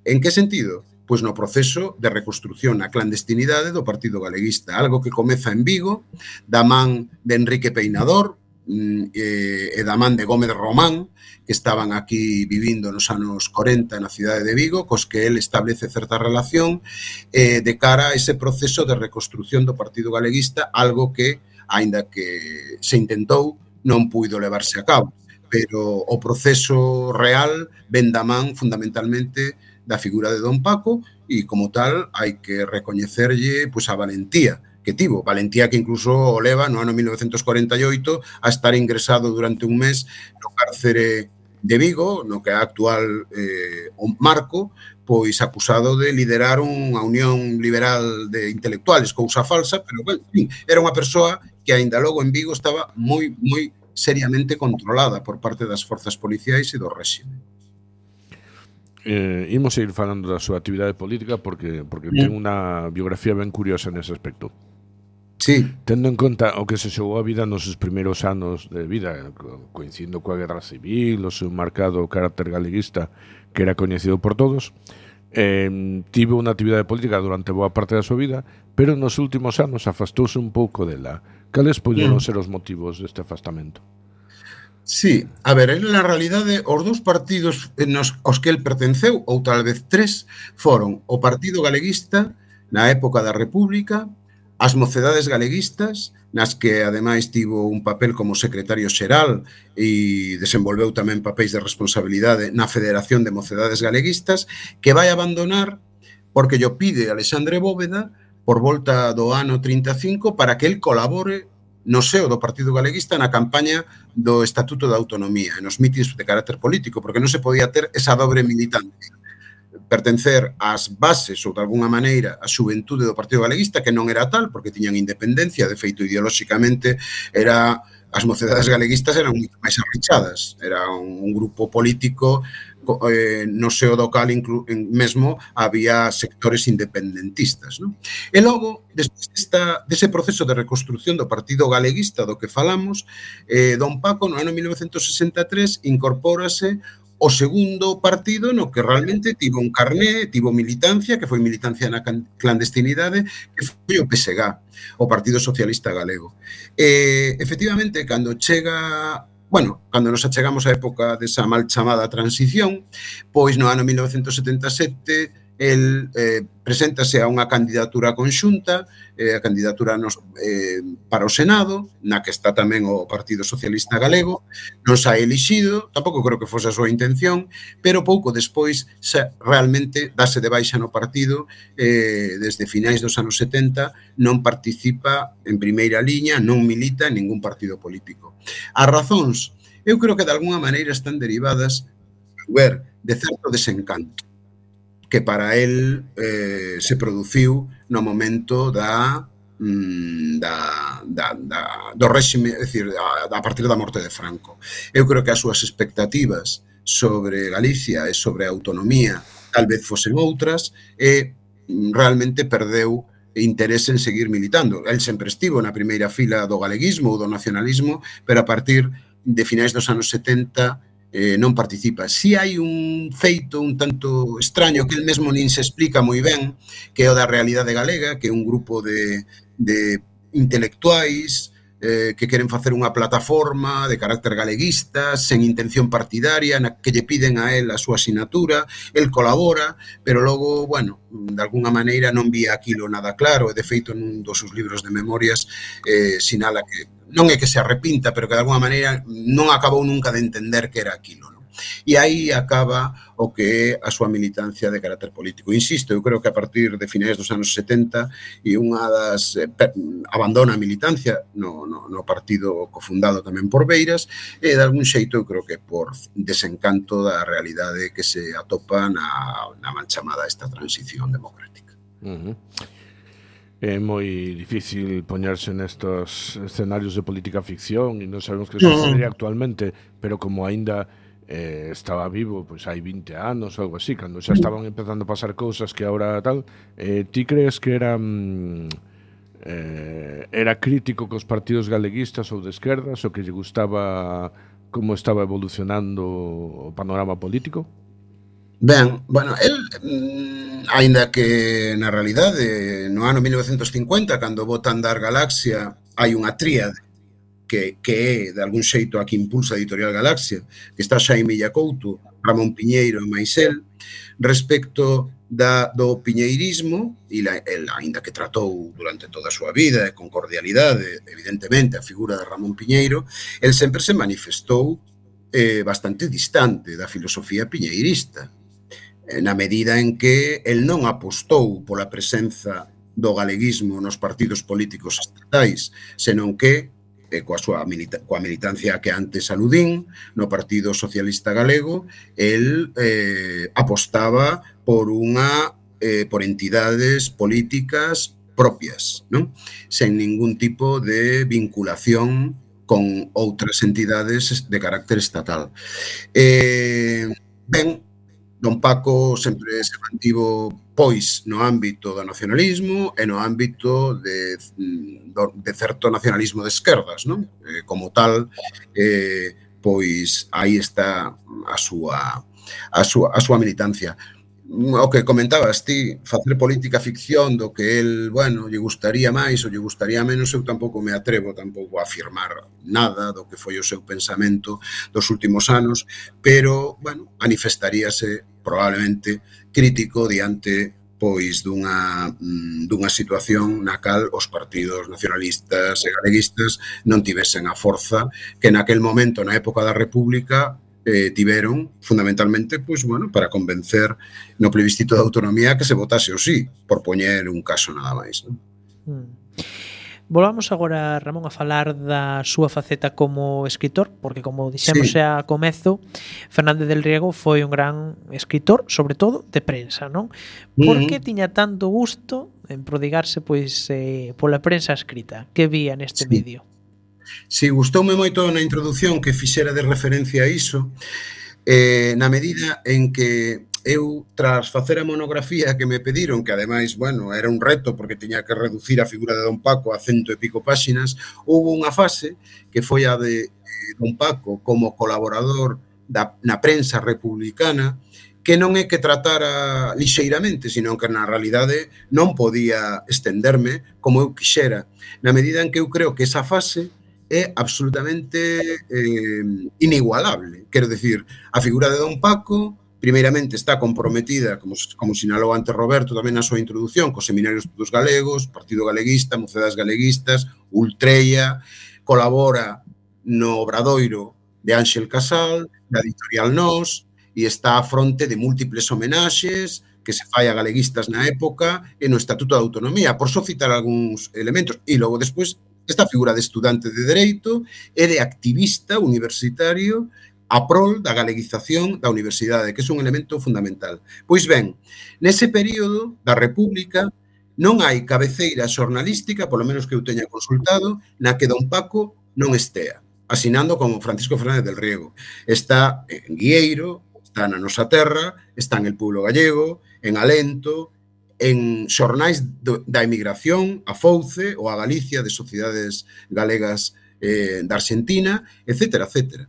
En que sentido? Pois no proceso de reconstrucción a clandestinidade do Partido Galeguista, algo que comeza en Vigo, da man de Enrique Peinador, Mm, eh, e da man de Gómez Román, que estaban aquí vivindo nos anos 40 na cidade de Vigo, cos que el establece certa relación eh, de cara a ese proceso de reconstrucción do Partido Galeguista, algo que, aínda que se intentou, non puido levarse a cabo. Pero o proceso real ven da man fundamentalmente da figura de Don Paco e como tal hai que recoñecerlle pois, a valentía que tivo, valentía que incluso o leva no ano 1948 a estar ingresado durante un mes no cárcere de Vigo, no que é actual eh, o marco, pois acusado de liderar unha unión liberal de intelectuales, cousa falsa, pero, bueno, en fin, era unha persoa que aínda logo en Vigo estaba moi, moi seriamente controlada por parte das forzas policiais e do réxime. Eh, imos seguir falando da súa actividade política porque porque ten unha biografía ben curiosa nese aspecto. Sí. Tendo en conta o que se xogou a vida nos seus primeiros anos de vida, coincindo coa Guerra Civil, o seu marcado carácter galeguista que era coñecido por todos, eh, tivo unha actividade política durante boa parte da súa vida, pero nos últimos anos afastouse un pouco dela. Cales poderon mm. ser os motivos deste afastamento? Sí, a ver, en la realidade os dous partidos nos, aos que el pertenceu, ou tal vez tres, foron o Partido Galeguista na época da República as mocedades galeguistas, nas que ademais tivo un papel como secretario xeral e desenvolveu tamén papéis de responsabilidade na Federación de Mocedades Galeguistas, que vai abandonar porque yo pide Alexandre Bóveda por volta do ano 35 para que el colabore no seo do Partido Galeguista na campaña do Estatuto da Autonomía e nos mítins de carácter político, porque non se podía ter esa dobre militancia pertencer ás bases ou de alguna maneira a xuventude do Partido Galeguista que non era tal porque tiñan independencia, de feito ideolóxicamente era as mocedades galeguistas eran moito máis arrechadas, era un grupo político eh, no seo do cal inclu, en, mesmo había sectores independentistas. Non? E logo, despois desta, dese proceso de reconstrucción do Partido Galeguista do que falamos, eh, Don Paco, no ano 1963, incorpórase o segundo partido no que realmente tivo un carné, tivo militancia, que foi militancia na clandestinidade, que foi o PSG, o Partido Socialista Galego. Eh, efectivamente, cando chega bueno, cando nos achegamos á época desa mal chamada transición, pois no ano 1977 el eh, preséntase a unha candidatura conxunta, eh, a candidatura nos, eh, para o Senado, na que está tamén o Partido Socialista Galego, non sa elixido, tampouco creo que fose a súa intención, pero pouco despois xa realmente dase de baixa no partido eh, desde finais dos anos 70, non participa en primeira liña, non milita en ningún partido político. As razóns, eu creo que de alguna maneira están derivadas ver, de certo desencanto que para el eh, se produciu no momento da mm, da, da, da, do réxime, é dicir, a, a partir da morte de Franco. Eu creo que as súas expectativas sobre Galicia e sobre a autonomía tal vez fosen outras e mm, realmente perdeu interese en seguir militando. El sempre estivo na primeira fila do galeguismo ou do nacionalismo, pero a partir de finais dos anos 70 eh, non participa. Si hai un feito un tanto extraño que el mesmo nin se explica moi ben, que é o da realidade galega, que é un grupo de, de intelectuais eh, que queren facer unha plataforma de carácter galeguista, sen intención partidaria, na que lle piden a él a súa asignatura, el colabora, pero logo, bueno, de alguna maneira non vía aquilo nada claro, e de feito nun dos seus libros de memorias eh, sinala que non é que se arrepinta, pero que de alguna maneira non acabou nunca de entender que era aquilo. Non? E aí acaba o que é a súa militancia de carácter político. Insisto, eu creo que a partir de finais dos anos 70 e unha das eh, abandona a militancia no, no, no partido cofundado tamén por Beiras e de algún xeito eu creo que por desencanto da realidade que se atopa na, na man chamada esta transición democrática. Uh -huh é moi difícil poñerse nestos escenarios de política ficción e non sabemos que mm. sucedería actualmente, pero como aínda eh, estaba vivo, pois hai 20 anos ou algo así, cando xa mm. estaban empezando a pasar cousas que agora tal, eh, ti crees que era mm, eh, era crítico cos partidos galeguistas ou de esquerdas o que lle gustaba como estaba evolucionando o panorama político? Ben, bueno, el mm, aínda que na realidade no ano 1950 cando bota andar Galaxia hai unha tríade que, que é de algún xeito a que impulsa a editorial Galaxia, que está Xaime Couto, Ramón Piñeiro e Maisel, respecto da, do piñeirismo e la, el, ainda que tratou durante toda a súa vida e con cordialidade evidentemente a figura de Ramón Piñeiro el sempre se manifestou eh, bastante distante da filosofía piñeirista. Eh, na medida en que el non apostou pola presenza do galeguismo nos partidos políticos estatais, senón que eh, coa súa milita coa militancia que antes aludín no Partido Socialista Galego, el eh, apostaba por unha eh, por entidades políticas propias, non? sen ningún tipo de vinculación con outras entidades de carácter estatal. Eh, ben, Don Paco sempre se mantivo pois no ámbito do nacionalismo e no ámbito de, mm, de certo nacionalismo de esquerdas, non? Eh, como tal, eh, pois aí está a súa, a súa, a súa militancia o que comentabas ti, facer política ficción do que el, bueno, lle gustaría máis ou lle gustaría menos, eu tampouco me atrevo tampouco a afirmar nada do que foi o seu pensamento dos últimos anos, pero, bueno, manifestaríase probablemente crítico diante pois dunha, mm, dunha situación na cal os partidos nacionalistas e galeguistas non tivesen a forza que naquel momento, na época da República, eh, tiveron fundamentalmente pois, bueno, para convencer no plebiscito de autonomía que se votase o sí, por poñer un caso nada máis. Non? Mm. Volvamos agora, Ramón, a falar da súa faceta como escritor, porque como dixemos sí. a comezo, Fernández del Riego foi un gran escritor, sobre todo de prensa, non? Por que uh -huh. tiña tanto gusto en prodigarse pois eh, pola prensa escrita? Que vía neste sí. medio? Si gustoume moito na introdución que fixera de referencia a iso, eh, na medida en que eu tras facer a monografía que me pediron, que ademais, bueno, era un reto porque tiña que reducir a figura de Don Paco a cento e pico páxinas, houve unha fase que foi a de eh, Don Paco como colaborador da, na prensa republicana que non é que tratara lixeiramente, sino que na realidade non podía estenderme como eu quixera, na medida en que eu creo que esa fase é absolutamente eh, inigualable. Quero decir, a figura de Don Paco primeiramente está comprometida, como, como sinalou ante Roberto tamén na súa introdución, cos seminarios dos galegos, Partido Galeguista, Mocedas Galeguistas, Ultreia, colabora no Obradoiro de Ángel Casal, da editorial Nós, e está a fronte de múltiples homenaxes, que se fai a galeguistas na época e no Estatuto de Autonomía, por só citar algúns elementos. E logo despois Esta figura de estudante de Dereito e de activista universitario a prol da galeguización da universidade, que é un elemento fundamental. Pois ben, nese período da República non hai cabeceira xornalística, polo menos que eu teña consultado, na que Don Paco non estea, asinando como Francisco Fernández del Riego. Está en Guieiro, está na nosa terra, está en el pueblo gallego, en Alento, en xornais do, da emigración a Fouce ou a Galicia de sociedades galegas eh, da Argentina, etc. etc.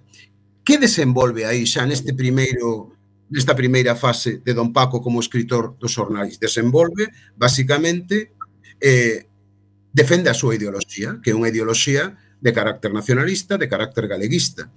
Que desenvolve aí xa neste primeiro nesta primeira fase de Don Paco como escritor dos xornais? Desenvolve, basicamente, eh, defende a súa ideoloxía, que é unha ideoloxía de carácter nacionalista, de carácter galeguista,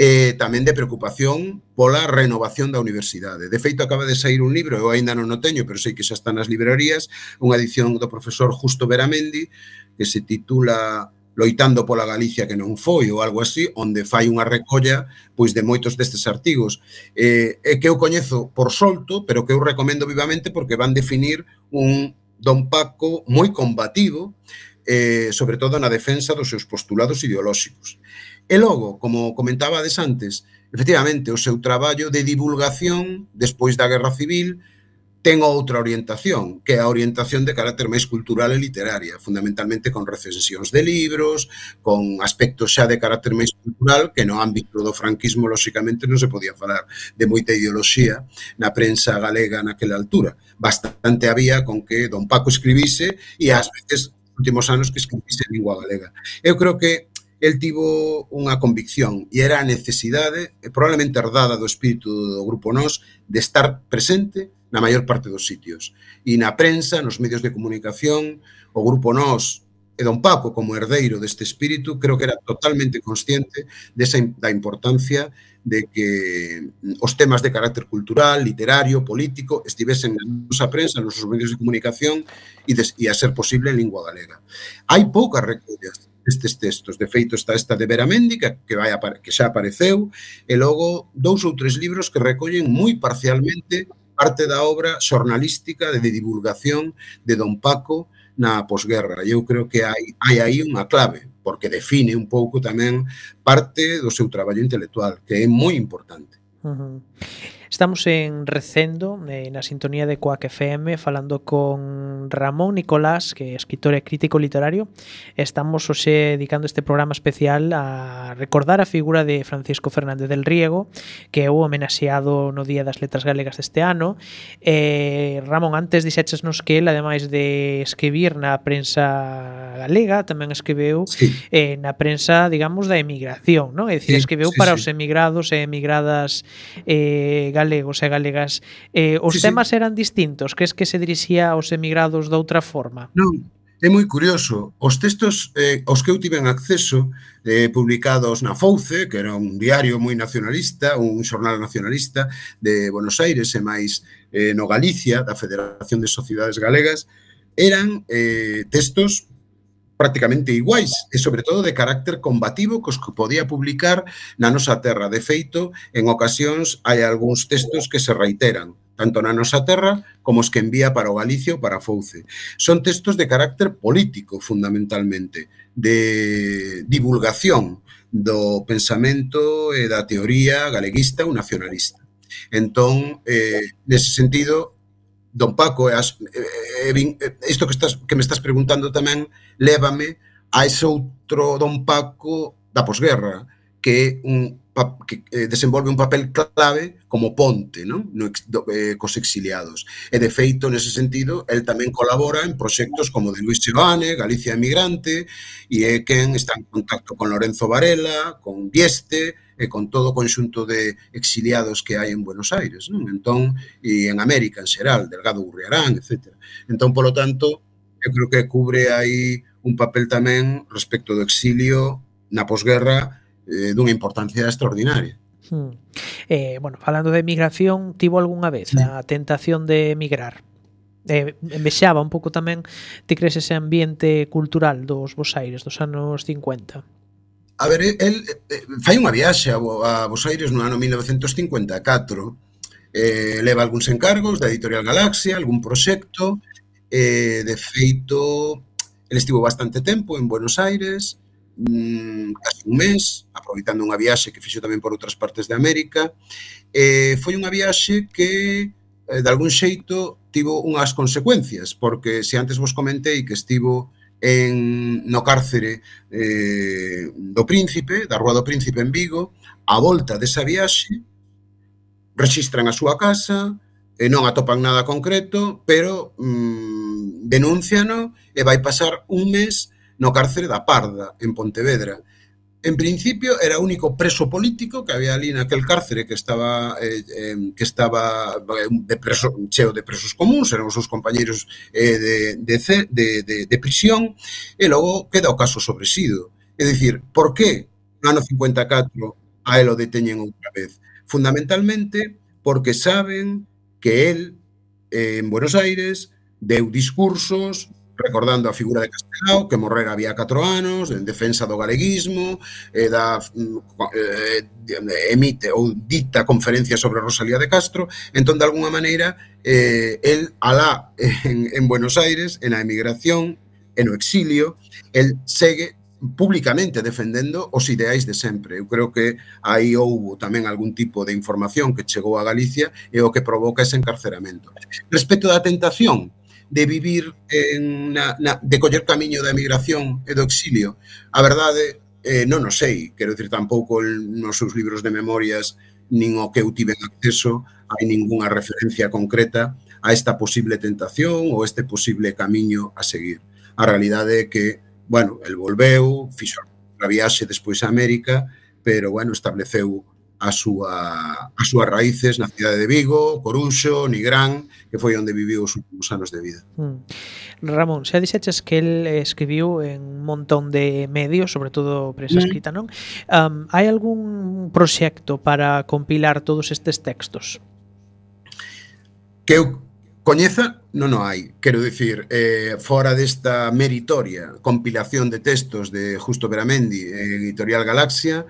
e tamén de preocupación pola renovación da universidade. De feito, acaba de sair un libro, eu aínda non o teño, pero sei que xa está nas librerías, unha edición do profesor Justo Veramendi, que se titula loitando pola Galicia que non foi ou algo así, onde fai unha recolla pois de moitos destes artigos. Eh, que eu coñezo por solto, pero que eu recomendo vivamente porque van definir un Don Paco moi combativo eh, sobre todo na defensa dos seus postulados ideolóxicos. E logo, como comentabades antes, efectivamente, o seu traballo de divulgación despois da Guerra Civil ten outra orientación, que é a orientación de carácter máis cultural e literaria, fundamentalmente con recensións de libros, con aspectos xa de carácter máis cultural, que no ámbito do franquismo, lóxicamente, non se podía falar de moita ideoloxía na prensa galega naquela altura. Bastante había con que Don Paco escribise e ás veces últimos anos que escribise en lingua galega. Eu creo que el tivo unha convicción e era a necesidade, probablemente herdada do espírito do Grupo Nós, de estar presente na maior parte dos sitios. E na prensa, nos medios de comunicación, o Grupo Nós e don Paco, como herdeiro deste espírito, creo que era totalmente consciente desa, da importancia de que mm, os temas de carácter cultural, literario, político estivesen na nosa prensa, nos nosos medios de comunicación e, des, e a ser posible en lingua galega. Hai poucas recollas destes textos. De feito, está esta de Vera Méndica, que, vai, que xa apareceu, e logo dous ou tres libros que recollen moi parcialmente parte da obra xornalística de divulgación de Don Paco, na posguerra. Eu creo que hai, hai aí unha clave, porque define un pouco tamén parte do seu traballo intelectual, que é moi importante. Uh -huh. Estamos en Recendo, eh, na sintonía de Coac FM, falando con Ramón Nicolás, que é escritor e crítico literario. Estamos hoxe dedicando este programa especial a recordar a figura de Francisco Fernández del Riego, que é o homenaxeado no Día das Letras Galegas deste ano. Eh, Ramón, antes dixéchesnos que ele, ademais de escribir na prensa galega, tamén escribeu sí. eh, na prensa, digamos, da emigración, non? É dicir, sí, escribeu sí, para sí. os emigrados e emigradas eh, galegos e galegas, eh, os sí, temas sí. eran distintos? Crees que se dirixía aos emigrados de outra forma? Non, é moi curioso. Os textos eh, os que eu tiven acceso eh, publicados na Fouce, que era un diario moi nacionalista, un xornal nacionalista de Buenos Aires e máis eh, no Galicia, da Federación de Sociedades Galegas, eran eh, textos prácticamente iguais e sobre todo de carácter combativo cos que podía publicar na nosa terra. De feito, en ocasións hai algúns textos que se reiteran tanto na nosa terra como os que envía para o Galicio para Fouce. Son textos de carácter político, fundamentalmente, de divulgación do pensamento e da teoría galeguista ou nacionalista. Entón, eh, nese sentido, don Paco, as, e, e, e, isto que, estás, que me estás preguntando tamén, lévame a ese outro don Paco da posguerra, que é un que desenvolve un papel clave como ponte non? No, do, eh, cos exiliados. E, de feito, nese sentido, el tamén colabora en proxectos como de Luis Chivane, Galicia Emigrante, e é quen está en contacto con Lorenzo Varela, con Vieste, e con todo o conxunto de exiliados que hai en Buenos Aires, non? Entón, e en América en xeral, Delgado Gurriarán, etc. Entón, polo tanto, eu creo que cubre aí un papel tamén respecto do exilio na posguerra eh, dunha importancia extraordinaria. Hmm. Eh, bueno, falando de migración, tivo algunha vez a tentación de emigrar? eh, envexaba un pouco tamén, ti crees ese ambiente cultural dos Bos Aires dos anos 50? A ver, el, eh, fai unha viaxe a, a Bos Aires no ano 1954, eh, leva algúns encargos da Editorial Galaxia, algún proxecto, eh, de feito, el estivo bastante tempo en Buenos Aires, mm, casi un mes, aproveitando unha viaxe que fixo tamén por outras partes de América, eh, foi unha viaxe que, eh, de algún xeito, tivo unhas consecuencias, porque se antes vos comentei que estivo en, no cárcere eh, do Príncipe, da Rúa do Príncipe en Vigo, a volta desa viaxe, registran a súa casa, e non atopan nada concreto, pero mm, denúnciano e vai pasar un mes no cárcere da Parda, en Pontevedra. En principio era o único preso político que había ali naquel cárcere que estaba eh, eh, que estaba eh, de preso, cheo de presos comuns, eran os seus compañeiros eh, de, de, de, de, de prisión, e logo queda o caso sobresido. É dicir, por que no ano 54 a él o deteñen outra vez? Fundamentalmente porque saben que él eh, en Buenos Aires deu discursos recordando a figura de Castelao, que morrera había 4 anos, en defensa do galeguismo, e da mm, eh, emite ou dicta conferencia sobre Rosalía de Castro, entón, de alguna maneira, eh, el alá en, en Buenos Aires, en a emigración, en o exilio, el segue públicamente defendendo os ideais de sempre. Eu creo que aí houbo tamén algún tipo de información que chegou a Galicia e o que provoca ese encarceramento. Respecto da tentación, de vivir en na, na, de coller camiño da emigración e do exilio. A verdade, eh, non o sei, quero dicir tampouco nos seus libros de memorias nin o que eu tive acceso hai ningunha referencia concreta a esta posible tentación ou este posible camiño a seguir. A realidade é que, bueno, el volveu, fixo a viaxe despois a América, pero, bueno, estableceu a súa, as súas raíces na cidade de Vigo, Coruxo, Nigrán, que foi onde viviu os últimos anos de vida. Mm. Ramón, xa dixeches que el escribiu en un montón de medios, sobre todo prensa mm. escrita, non? Um, hai algún proxecto para compilar todos estes textos? Que eu coñeza non o hai. Quero dicir, eh, fora desta meritoria compilación de textos de Justo Veramendi, eh, editorial Galaxia,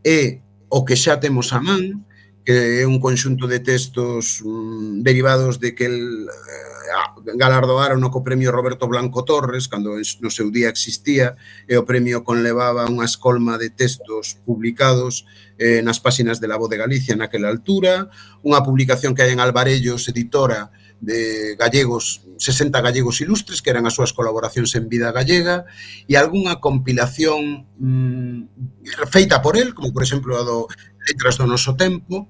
e o que xa temos a man, que é un conxunto de textos mm, derivados de que el eh, galardoaron o co premio Roberto Blanco Torres, cando no seu día existía, e o premio conlevaba unha escolma de textos publicados eh, nas páxinas de la Voz de Galicia naquela altura, unha publicación que hai en Alvarellos Editora de gallegos, 60 gallegos ilustres, que eran as súas colaboracións en vida gallega, e algunha compilación mm, feita por él, como por exemplo a do Letras do Noso Tempo,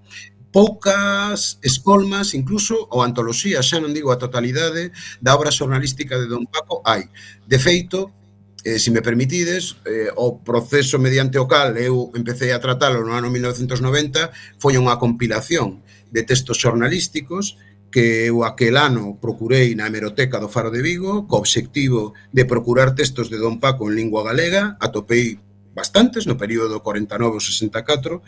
poucas escolmas, incluso, ou antoloxías, xa non digo a totalidade, da obra xornalística de Don Paco hai. De feito, eh, se me permitides, eh, o proceso mediante o cal eu empecé a tratalo no ano 1990 foi unha compilación de textos xornalísticos que eu aquel ano procurei na hemeroteca do Faro de Vigo co obxectivo de procurar textos de Don Paco en lingua galega, atopei bastantes no período 49-64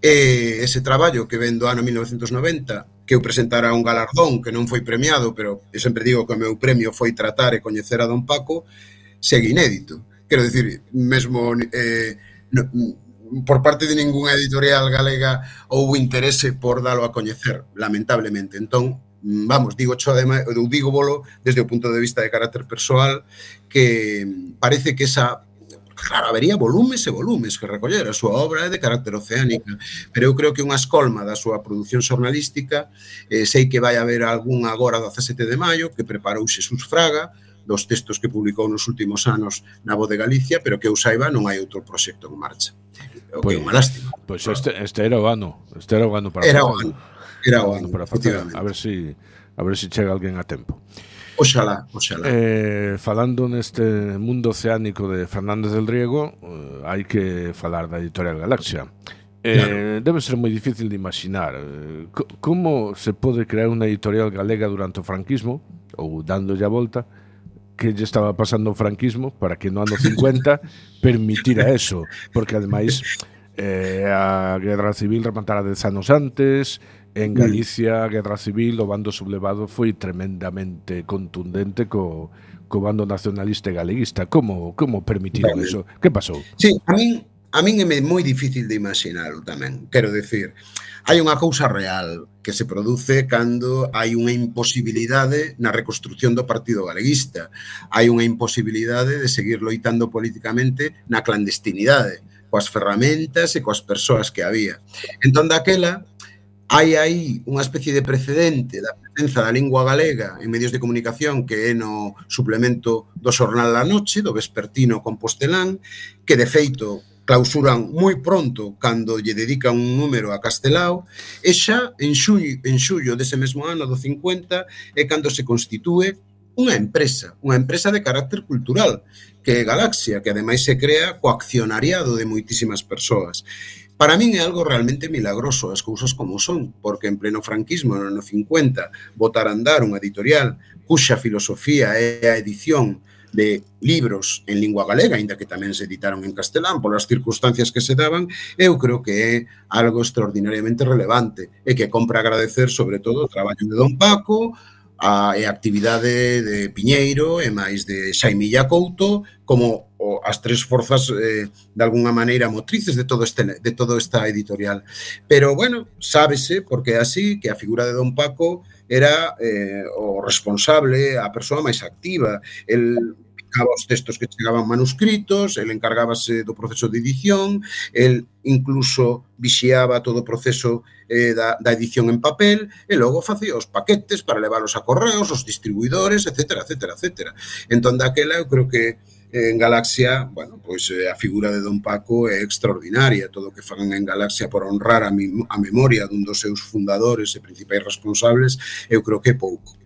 e ese traballo que ven do ano 1990 que eu presentara un galardón que non foi premiado pero eu sempre digo que o meu premio foi tratar e coñecer a Don Paco segue inédito. Quero dicir, mesmo eh, no, por parte de ningunha editorial galega houve interese por dalo a coñecer, lamentablemente. Entón, vamos, digo cho ademais, eu digo bolo desde o punto de vista de carácter persoal que parece que esa claro, habería volumes e volumes que recoller, a súa obra é de carácter oceánica, pero eu creo que unha escolma da súa produción xornalística, eh, sei que vai haber algún agora do 17 de maio que preparou Xesús Fraga, dos textos que publicou nos últimos anos na Voz de Galicia, pero que eu saiba non hai outro proxecto en marcha o que é unha lástima. Pois este, este era o ano, este era o ano para Era o ano, era o ano, para efectivamente. a ver se si, a ver se si chega alguén a tempo. Oxalá, oxalá. Eh, falando neste mundo oceánico de Fernández del Riego, eh, hai que falar da Editorial Galaxia. Eh, claro. Debe ser moi difícil de imaginar eh, como se pode crear unha editorial galega durante o franquismo ou dándolle a volta que lle estaba pasando o franquismo para que no ano 50 permitira eso, porque ademais eh, a Guerra Civil rematara dez anos antes, en mm. Galicia a Guerra Civil o bando sublevado foi tremendamente contundente co, co bando nacionalista e galeguista. Como, como permitiron vale. eso? Que pasou? Sí, a min a min é moi difícil de imaginalo tamén. Quero dicir, hai unha cousa real que se produce cando hai unha imposibilidade na reconstrucción do Partido Galeguista. Hai unha imposibilidade de seguir loitando políticamente na clandestinidade, coas ferramentas e coas persoas que había. Entón, daquela, hai aí unha especie de precedente da presenza da lingua galega en medios de comunicación que é no suplemento do xornal La Noche, do vespertino compostelán, que de feito clausuran moi pronto cando lle dedican un número a Castelao e xa en xullo, en xullo dese mesmo ano do 50 é cando se constitúe unha empresa, unha empresa de carácter cultural, que é Galaxia, que ademais se crea co accionariado de moitísimas persoas. Para min é algo realmente milagroso as cousas como son, porque en pleno franquismo no ano 50 botar a andar unha editorial cuxa filosofía é a edición de libros en lingua galega, aínda que tamén se editaron en castelán polas circunstancias que se daban, eu creo que é algo extraordinariamente relevante e que compra agradecer sobre todo o traballo de Don Paco, a, e a actividade de Piñeiro e máis de Xaimilla Couto como o, as tres forzas eh, de alguna maneira motrices de todo este de todo esta editorial. Pero bueno, sábese porque é así que a figura de Don Paco era eh, o responsable, a persoa máis activa, el buscaba os textos que chegaban manuscritos, el encargábase do proceso de edición, el incluso vixiaba todo o proceso eh, da, da edición en papel e logo facía os paquetes para leválos a correos, os distribuidores, etc, etc, etc. Entón, daquela, eu creo que eh, en Galaxia, bueno, pois eh, a figura de Don Paco é extraordinaria, todo o que fan en Galaxia por honrar a, mi, a memoria dun dos seus fundadores e principais responsables, eu creo que é pouco.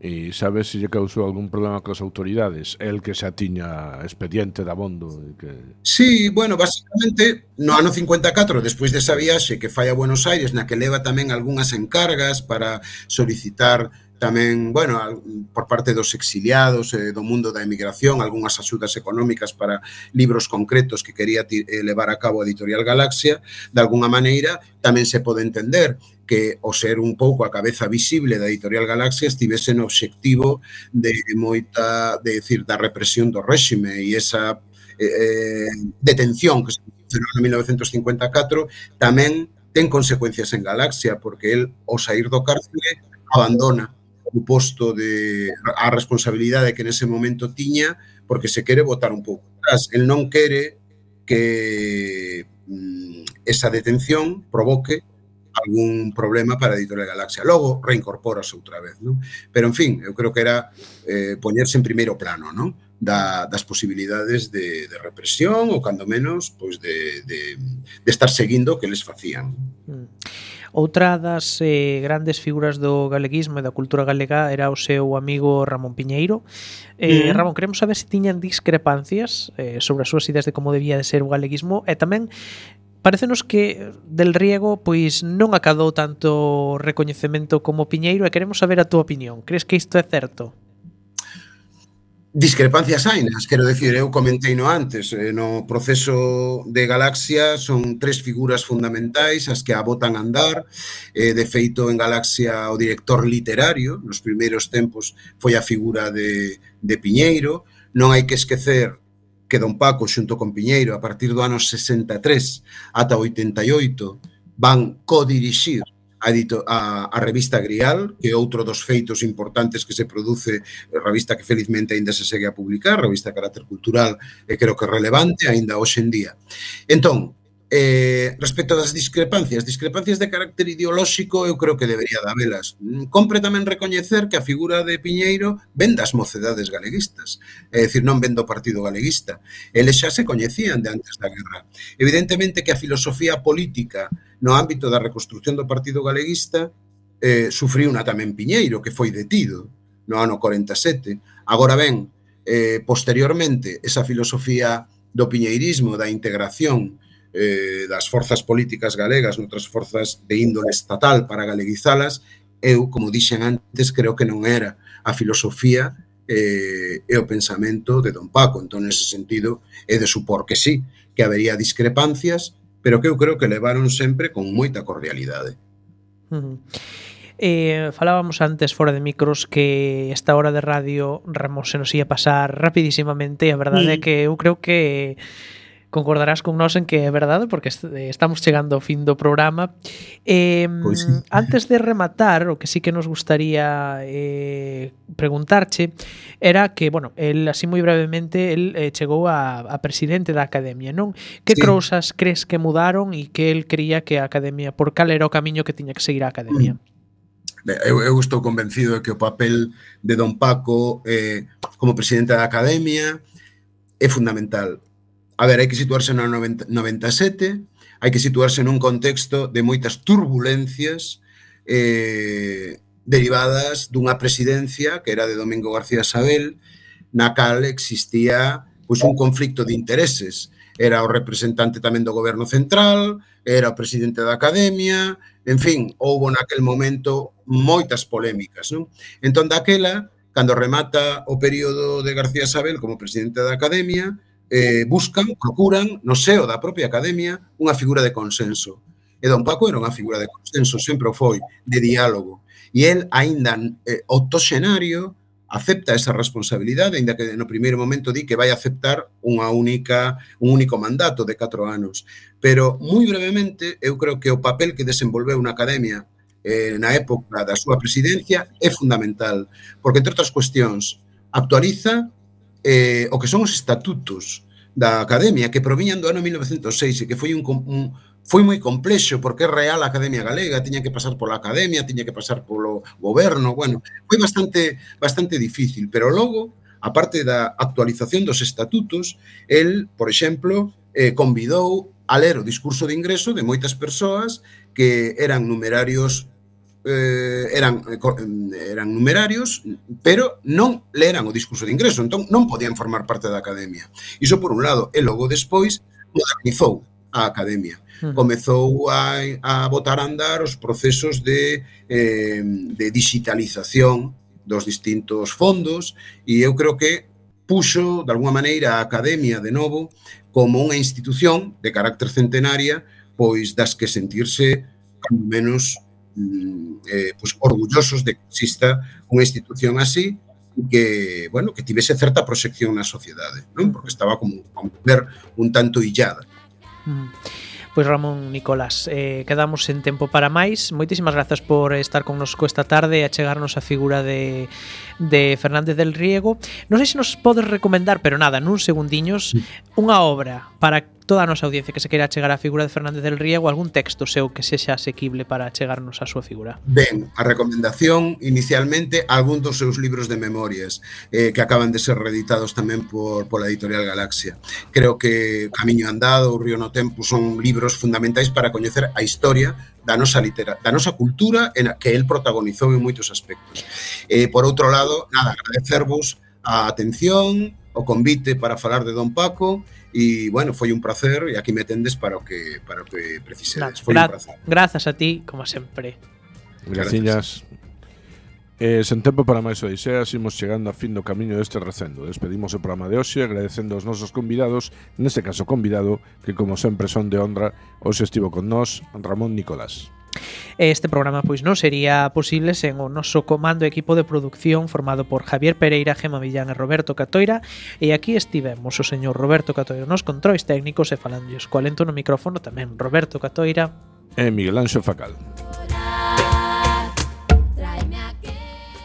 E sabes se lle causou algún problema coas autoridades? El que xa tiña expediente de abondo E que... Sí, bueno, basicamente no ano 54, despois desa viaxe que fai a Buenos Aires, na que leva tamén algunhas encargas para solicitar tamén, bueno, por parte dos exiliados eh, do mundo da emigración, algunhas axudas económicas para libros concretos que quería eh, levar a cabo a Editorial Galaxia, de alguna maneira tamén se pode entender que o ser un pouco a cabeza visible da Editorial Galaxia estivese no obxectivo de moita, de decir, da represión do réxime e esa eh, eh detención que se en 1954 tamén ten consecuencias en Galaxia porque el, ao sair do cárcere, abandona o posto de a responsabilidade que nese momento tiña porque se quere votar un pouco atrás. El non quere que mm, esa detención provoque algún problema para a Editorial Galaxia. Logo, reincorporase outra vez, non? Pero, en fin, eu creo que era eh, poñerse en primeiro plano, non? da, das posibilidades de, de represión ou, cando menos, pois de, de, de estar seguindo o que les facían. Mm. Outra das eh, grandes figuras do galeguismo e da cultura galega era o seu amigo Ramón Piñeiro. Eh, mm. Ramón, queremos saber se tiñan discrepancias eh, sobre as súas ideas de como debía de ser o galeguismo e tamén Parecenos que Del Riego pois non acadou tanto recoñecemento como Piñeiro e queremos saber a túa opinión. Crees que isto é certo? Discrepancias hainas, quero decir, eu comentei no antes, eh, no proceso de Galaxia son tres figuras fundamentais as que a botan andar, eh, de feito en Galaxia o director literario, nos primeiros tempos foi a figura de, de Piñeiro, non hai que esquecer que Don Paco xunto con Piñeiro a partir do ano 63 ata 88 van codirixir a, edito, a, a revista Grial, que é outro dos feitos importantes que se produce, revista que felizmente aínda se segue a publicar, revista de carácter cultural, e creo que relevante aínda hoxe en día. Entón, Eh, respecto das discrepancias, discrepancias de carácter ideolóxico, eu creo que debería habelas. Compre tamén recoñecer que a figura de Piñeiro ven das mocedades galeguistas, é dicir, non ven do Partido Galeguista. Eles xa se coñecían de antes da guerra. Evidentemente que a filosofía política no ámbito da reconstrucción do Partido Galeguista eh, sufriu unha tamén Piñeiro, que foi detido no ano 47. Agora ben, eh, posteriormente, esa filosofía do piñeirismo, da integración, eh, das forzas políticas galegas, noutras forzas de índole estatal para galeguizalas, eu, como dixen antes, creo que non era a filosofía eh, e o pensamento de Don Paco. Entón, nese sentido, é de supor que sí, que habería discrepancias, pero que eu creo que levaron sempre con moita cordialidade. Uh -huh. Eh, falábamos antes fora de micros que esta hora de radio Ramos se nos ia pasar rapidísimamente e a verdade mm. é que eu creo que concordarás con nós en que é verdade porque eh, estamos chegando ao fin do programa. Eh, pois sí. antes de rematar, o que sí que nos gustaría eh, preguntarche era que, bueno, el así moi brevemente el eh, chegou a, a presidente da Academia, non? Que sí. cousas crees que mudaron e que el creía que a Academia, por cal era o camiño que tiña que seguir a Academia? Mm. Eu, eu estou convencido de que o papel de Don Paco eh, como presidente da Academia é fundamental A ver, hai que situarse no 90, 97, hai que situarse nun contexto de moitas turbulencias eh, derivadas dunha presidencia que era de Domingo García Sabel, na cal existía pois un conflicto de intereses. Era o representante tamén do goberno central, era o presidente da academia, en fin, houbo naquel momento moitas polémicas. Non? Entón, daquela, cando remata o período de García Sabel como presidente da academia, eh, buscan, procuran, no seo da propia academia, unha figura de consenso. E Don Paco era unha figura de consenso, sempre o foi, de diálogo. E el, aínda eh, octoxenario, acepta esa responsabilidade, aínda que no primeiro momento di que vai aceptar unha única, un único mandato de 4 anos. Pero, moi brevemente, eu creo que o papel que desenvolveu na Academia eh, na época da súa presidencia é fundamental, porque, entre outras cuestións, actualiza eh, o que son os estatutos da Academia que proviñan do ano 1906 e que foi un, un foi moi complexo porque é real a Academia Galega, tiña que pasar pola Academia, tiña que pasar polo goberno, bueno, foi bastante bastante difícil, pero logo a parte da actualización dos estatutos, el, por exemplo, eh, convidou a ler o discurso de ingreso de moitas persoas que eran numerarios eh, eran, eh, eran numerarios, pero non leran o discurso de ingreso, entón non podían formar parte da academia. Iso por un lado, e logo despois modernizou a academia. Hmm. Comezou a, a botar a andar os procesos de, eh, de digitalización dos distintos fondos e eu creo que puxo, de alguma maneira, a academia de novo como unha institución de carácter centenaria pois das que sentirse, cando menos, eh, pues, orgullosos de que exista unha institución así que, bueno, que tivese certa proxección na sociedade, non? Porque estaba como a ver un tanto illada. Mm. Pois Ramón Nicolás, eh, quedamos en tempo para máis. Moitísimas grazas por estar connosco esta tarde e achegarnos a figura de, de Fernández del Riego. Non sei se nos podes recomendar, pero nada, nun segundiños, unha obra para toda a nosa audiencia que se queira chegar á figura de Fernández del Riego algún texto seu que sexa asequible para chegarnos á súa figura. Ben, a recomendación inicialmente algún dos seus libros de memorias eh, que acaban de ser reeditados tamén por, pola editorial Galaxia. Creo que Camiño Andado, O Río no Tempo son libros fundamentais para coñecer a historia da nosa litera, da nosa cultura en a que el protagonizou en moitos aspectos. Eh, por outro lado, nada, agradecervos a atención, o convite para falar de Don Paco e, bueno, foi un placer e aquí me tendes para o que para o que precisedes. Foi un placer. Grazas a ti, como sempre Graciñas. Eh, sen tempo para máis odiseas, imos chegando a fin do camiño deste recendo. Despedimos o programa de hoxe agradecendo aos nosos convidados, neste caso convidado, que como sempre son de honra, hoxe estivo con nós Ramón Nicolás. Este programa pois non sería posible sen o noso comando e equipo de produción formado por Javier Pereira, Gema Villán e Roberto Catoira e aquí estivemos o señor Roberto Catoira nos controis técnicos e falando co alento no micrófono tamén Roberto Catoira e Miguel Anxo Facal.